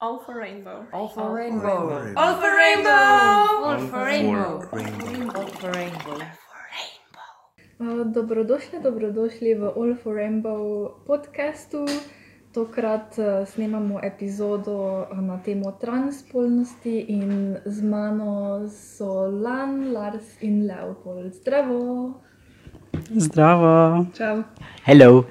All for rainbow. All for rainbow. All for rainbow. All for rainbow. rainbow. All for rainbow. Uh, Dobrodošli, dobrodošli v All for Rainbow podkastu. Tokrat uh, snemamo epizodo uh, na temo transpolnosti in z mano so Lan, Lars in Leopold. Zdravo! Zdravo. Čau. Hello.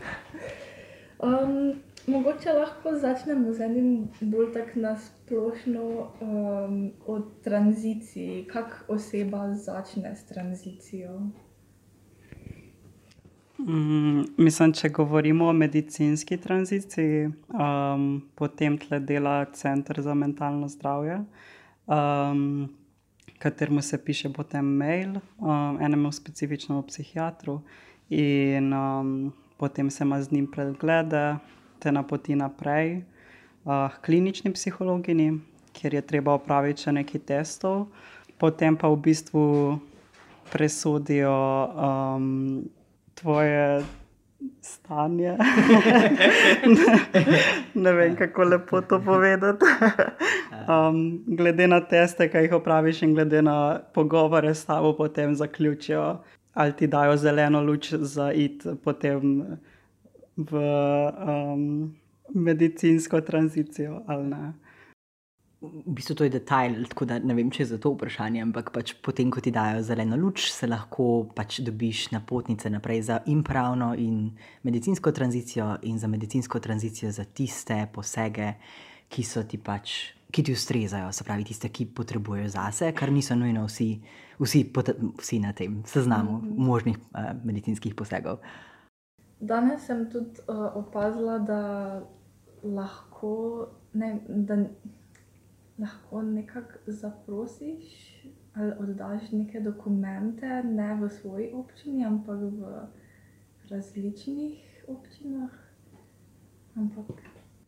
Um, mogoče lahko začnemo z enim bolj tak nasplošno um, o tranziciji. Kak oseba začne s tranzicijo? Mm, mislim, če govorimo o medicinski tranziciji, um, potem tle dela Center za mentalno zdravje, um, kateremu se piše potem mail, um, enemu specifičnemu psihiatru, in um, potem se ima z njim preglede, te napoti naprej uh, k klinični psihologinji, kjer je treba opraviti še nekaj testov, potem pa v bistvu presodijo. Um, tvoje stanje. ne, ne vem, kako lepo to povedati. Um, glede na teste, ki jih opraviš, in glede na pogovore s tabo, potem zaključijo, ali ti dajo zeleno luč za id potem v um, medicinsko tranzicijo ali ne. V bistvu to je detajl, tako da ne vem, če je za to vprašanje, ampak pač potem, ko ti dajo zeleno luč, se lahko pač dobiš napotnice naprej za in pravno in medicinsko tranzicijo, in za medicinsko tranzicijo za tiste posege, ki so ti pač. Ki ti ustrezajo, se pravi, tiste, ki potrebujejo zase, kar niso nujno vsi, vsi, vsi na tem seznamu možnih uh, medicinskih posegov. Danes sem tudi uh, opazila, da lahko, ne, da lahko nekako zaprosiš ali oddaš neke dokumente, ne v svoji občini, ampak v različnih občinah. Ampak,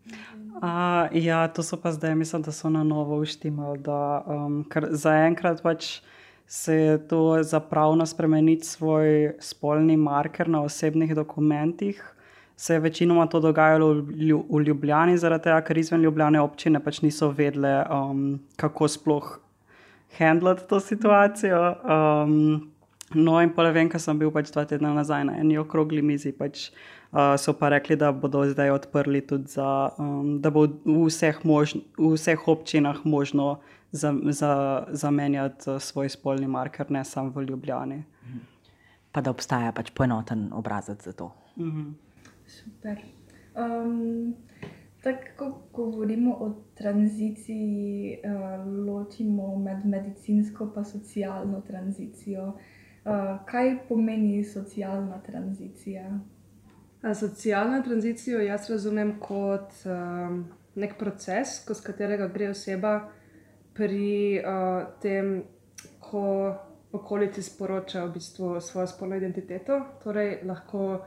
Uh, ja, to so pa zdaj, mislim, da so na novo uštimali. Da, um, ker zaenkrat pač se je to zapravno spremeniti svoj spolni marker na osebnih dokumentih. Se je večinoma to dogajalo v Lju- v Ljubljani, zaradi tega, ker izven Ljubljane občine pač niso vedele, um, kako sploh handlati to situacijo. Um, no, in pa vem, ker sem bil pač dva tedna nazaj na eni okrogli mizi. Pač, Uh, so pa rekli, da bodo zdaj odprli tudi za, um, da bo v vseh, možn, v vseh občinah možno za, za, zamenjati uh, svoj spolni marker, ne samo v Ljubljani. Pa da obstaja pač poenoten obrazec za to. super. Um, tako, ko govorimo o tranziciji, uh, ločimo med medicinsko in socialno tranzicijo. Uh, kaj pomeni socialna tranzicija? A Socialno tranzicijo jaz razumem kot um, nek proces, skozi katerega gre oseba pri uh, tem, ko okolici sporoča v bistvu svojo spolno identiteto. Torej, lahko,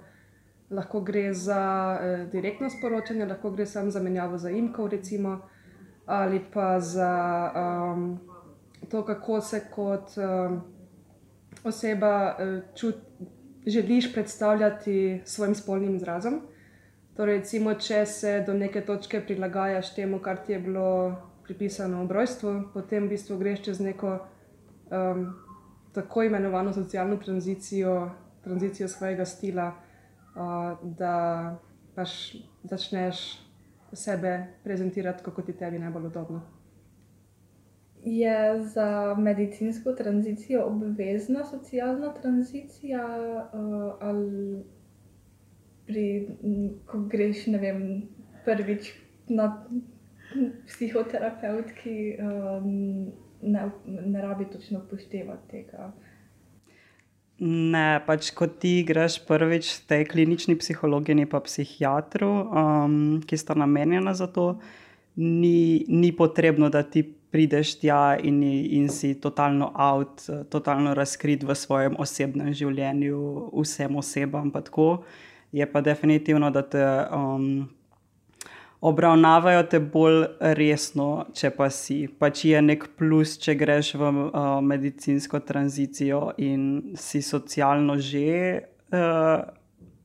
lahko gre za eh, direktno sporočanje, lahko gre samo za menjavo zaimkov, recimo, ali pa za um, to, kako se kot um, oseba eh, čuti želiš predstavljati svojim spolnim izrazom. Torej, recimo, če se do neke točke prilagajaš temu, kar ti je bilo pripisano v rojstvu, potem v bistvu greš čez neko um, tako imenovano socialno tranzicijo, tranzicijo svojega stila, uh, da pač začneš sebe prezentirati, kot ti tebi najbolj udobno. Je za medicinsko tranzicijo obvezna socialna tranzicija, uh, ali pri, ko greš, ne vem, prvič na psihoterapevtki, um, ne, ne rabi točno upoštevati tega. Ne, pač ko ti greš prvič k tej klinični psihologini, pa psihiatru, um, ki sta namenjena za to, ni, ni potrebno, da ti prideš tja in, in si totalno out, totalno razkrit v svojem osebnem življenju, vsem osebam. Pa tako. Je pa definitivno, da te um, obravnavajo te bolj resno, če pa si. Pač je nek plus, če greš v uh, medicinsko tranzicijo in si socialno že uh,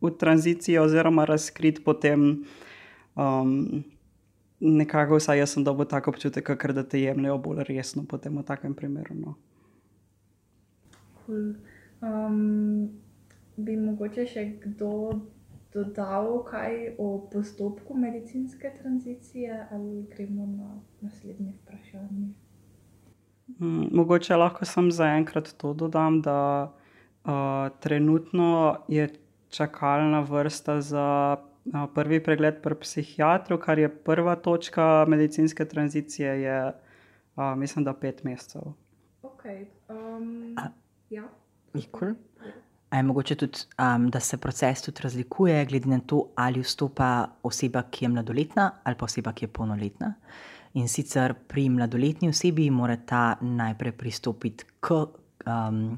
v tranziciji, oziroma razkrit, potem um, nekako vsaj jaz sem dobil tako občutek, ker da te jemljajo bolj resno potem v takem primeru. No. Cool. Um, bi mogoče še kdo dodal kaj o postopku medicinske tranzicije, ali gremo na naslednje vprašanje? Mm, Mogoče lahko samo zaenkrat to dodam, da uh, trenutno je čakalna vrsta za prvi pregled pri psihiatru, kar je prva točka medicinske tranzicije, je uh, mislim, da pet mesecev. Okay. Um, ja. Cool. A je mogoče tudi, um, da se proces tudi razlikuje, glede na to, ali vstopa oseba, ki je mladoletna, ali pa oseba, ki je polnoletna. In sicer pri mladoletni osebi mora ta najprej pristopiti k um,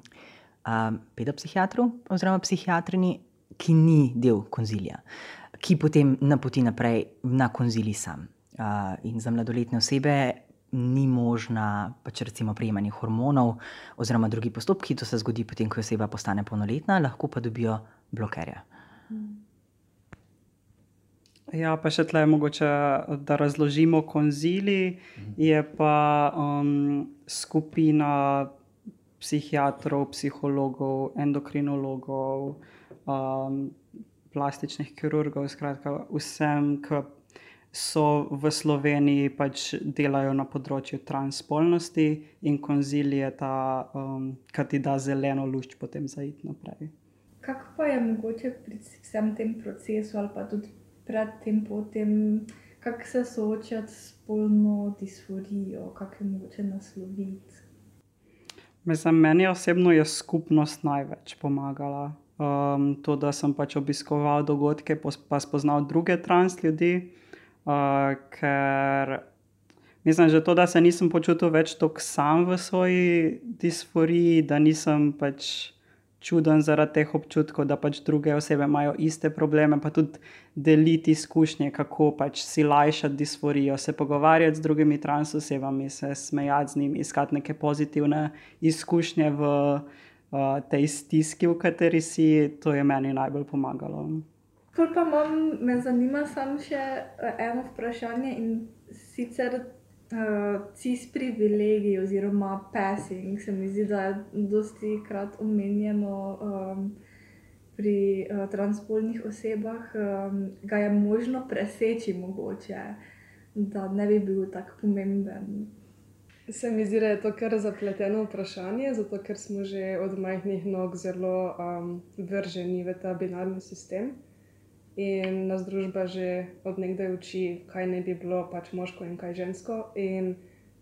um, pedopsihiatru oziroma psihiatrini, ki ni del konzilija, ki potem napoti naprej na konzilij sam. Uh, in za mladoletne osebe ni možna pač recimo prejemanje hormonov oziroma drugi postopki, to se zgodi potem, ko oseba postane polnoletna, lahko pa dobijo blokerje. Ja, pa še tle je mogoče, da razložimo konzili. Je pa um, skupina psihiatrov, psihologov, endokrinologov, um, plastičnih kirurgov, skratka, vsem, ki so v Sloveniji pač delajo na področju transpolnosti, in konzil je ta, um, ki ti da zeleno luč potem za iti naprej. Kako pa je mogoče pri vsem tem procesu, ali pa tudi predtem, potem, kako se soočati s spolno disforijo, kako je mogoče nasloviti? Mislim, meni osebno je skupnost največ pomagala. Um, to, da sem pač obiskoval dogodke, pa spoznal druge trans ljudi, uh, ker mislim, že to, da se nisem počutil več tako sam v svoji disforiji, da nisem pač čuden zaradi teh občutkov, da pač druge osebe imajo iste probleme, pa tudi deliti izkušnje, kako pač si lajšati disforijo, se pogovarjati z drugimi trans osebami, se smejati z njimi, iskati neke pozitivne izkušnje v uh, tej stiski, v kateri si, to je meni najbolj pomagalo. Pa imam, me zanima samo še eh, eno vprašanje in sicer uh, cis privilegij oziroma passing. Se mi zdi, da je dosti krat omenjeno um, pri uh, transpolnih osebah, um, ga je možno preseči mogoče, da ne bi bil tako pomemben. Se mi zdi, da je to kar zapleteno vprašanje, zato ker smo že od majhnih nog zelo um, vrženi v ta binarni sistem. In nas družba že od nekdaj uči, kaj ne bi bilo pač moško in kaj žensko. In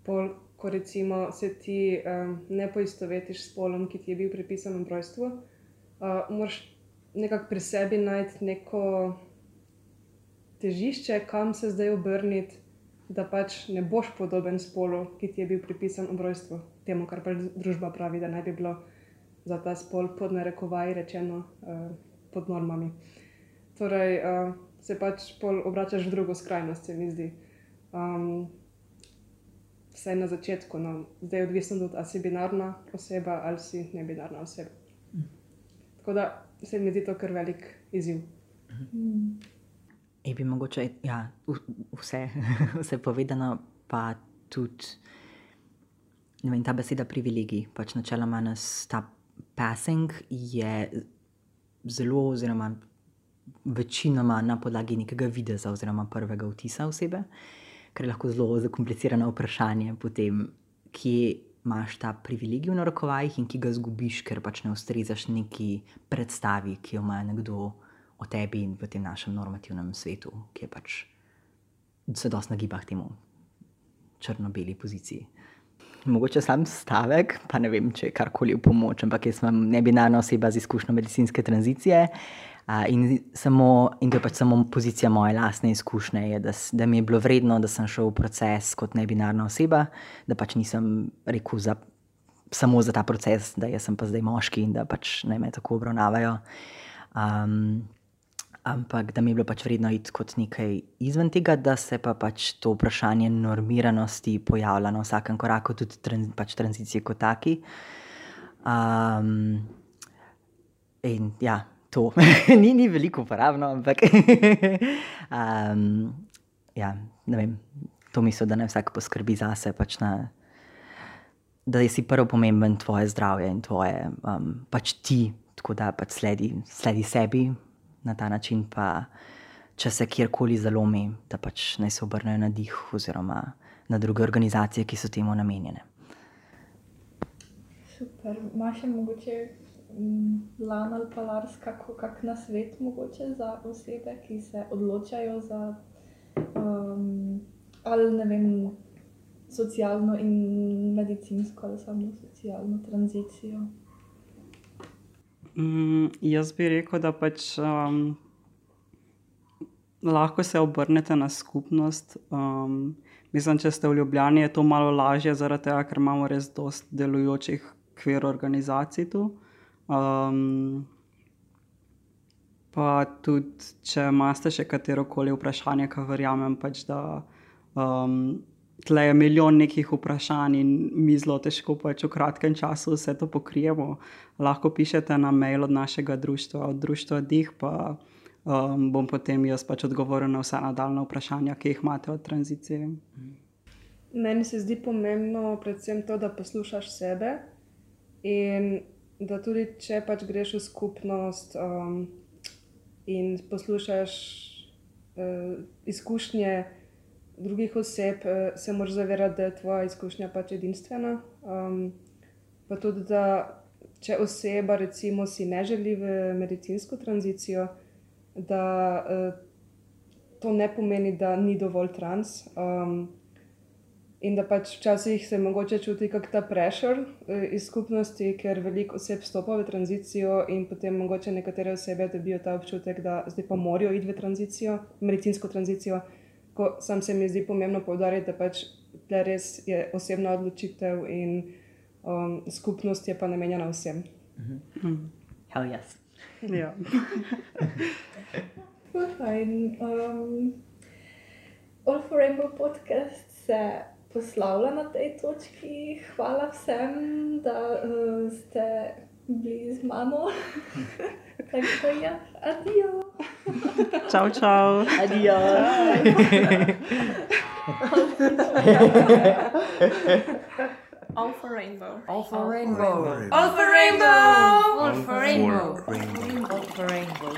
pol, ko recimo se ti um, ne poistovetiš s polom, ki ti je bil pripisan v rojstvu, uh, moraš nekako pri sebi najti neko težišče, kam se zdaj obrniti, da pač ne boš podoben spolu, ki ti je bil pripisan v rojstvu, temu, kar pač družba pravi, da naj bi bilo za ta spol pod narekovaji rečeno uh, pod normami. Torej, uh, se pač pol obračaš v drugo skrajnost, se mi zdi. Um, vsaj na začetku, no, zdaj je odvisno tudi, ali si binarna oseba ali si nebinarna oseba. Tako da se mi zdi to kar velik izziv. Hmm. Je bi mogoče ja, vse, vse povedano, pa tudi vem, ta beseda privilegij. Pač načeloma nas ta passing je zelo, oziroma večinoma na podlagi nekega videza oziroma prvega vtisa osebe, kar je lahko zelo zakomplicirano vprašanje, potem, kje imaš ta privilegij v narekovajih in ki ga zgubiš, ker pač ne ustrezaš neki predstavi, ki jo ima nekdo o tebi in v tem našem normativnem svetu, ki je pač se dosti nagiba k temu črno-beli poziciji. Mogoče sam stavek, pa ne vem, če je karkoli v pomoč, ampak jaz sem nebinarna oseba z izkušnjo medicinske tranzicije. a, In, samo, in to je pač samo pozicija moje lastne izkušnje, je, da, da mi je bilo vredno, da sem šel v proces kot nebinarna oseba, da pač nisem rekel za, samo za ta proces, da jaz sem pa zdaj moški in da pač naj me tako obravnavajo. Um, ampak da mi je bilo pač vredno iti kot nekaj izven tega, da se pa pač to vprašanje normiranosti pojavlja na vsakem koraku, tudi tran, pač tranzicije kot taki. Um, in ja, to ni, ni veliko uporabno, ampak. um, ja, ne vem, to misel, da naj vsak poskrbi zase, pač na, da je si prvo pomemben tvoje zdravje in tvoje, um, pač ti, tako da pač sledi, sledi sebi na ta način, pa če se kjerkoli zalomi, da pač naj se obrnejo na dih oziroma na druge organizacije, ki so temu namenjene. Super. Imaš še mogoče mm, lan ali pa lars, kako kak na svet mogoče za osebe, ki se odločajo za um, ali ne vem, socialno in medicinsko ali samo socialno tranzicijo. Mm, jaz bi rekel, da pač um, lahko se obrnete na skupnost. Um, mislim, če ste v Ljubljani, je to malo lažje, zaradi tega, ker imamo res dost delujočih kvir organizacij tu. Um, pa tudi, če imate še katero koli vprašanje, ki verjamem, pač, da um, tle je milijon nekih vprašanj in mi zelo težko pač v kratkem času vse to pokrijemo. Lahko pišete na mail od našega društva, od društva Dih, pa um, bom potem jaz pač odgovoril na vsa nadaljna vprašanja, ki jih imate o tranziciji. Meni se zdi pomembno predvsem to, da poslušaš sebe in da tudi če pač greš v skupnost um, in poslušaš uh, izkušnje drugih oseb, uh, se moraš zavedati, da je tvoja izkušnja pač edinstvena. Um, pa tudi, da če oseba recimo si ne želi v medicinsko tranzicijo, da uh, to ne pomeni, da ni dovolj trans. Um, In da pač včasih se mogoče čuti kot ta prešer iz skupnosti, ker veliko oseb stopa v tranzicijo, in potem mogoče nekatere osebe dobijo ta občutek, da zdaj pa morajo iti v tranzicijo, medicinsko tranzicijo. Ko sam se mi zdi pomembno poudariti, da pač tle res je osebna odločitev in um, skupnost je pa namenjena vsem. Hell yes. Ja. Fajn. Um, All for Rainbow podcast se poslavlja na tej točki. Hvala vsem, da uh, ste bili z mano. Tako je, adijo. Čau, čau. Adijo. All for rainbow. All for rainbow. All for rainbow. All for rainbow. All for rainbow.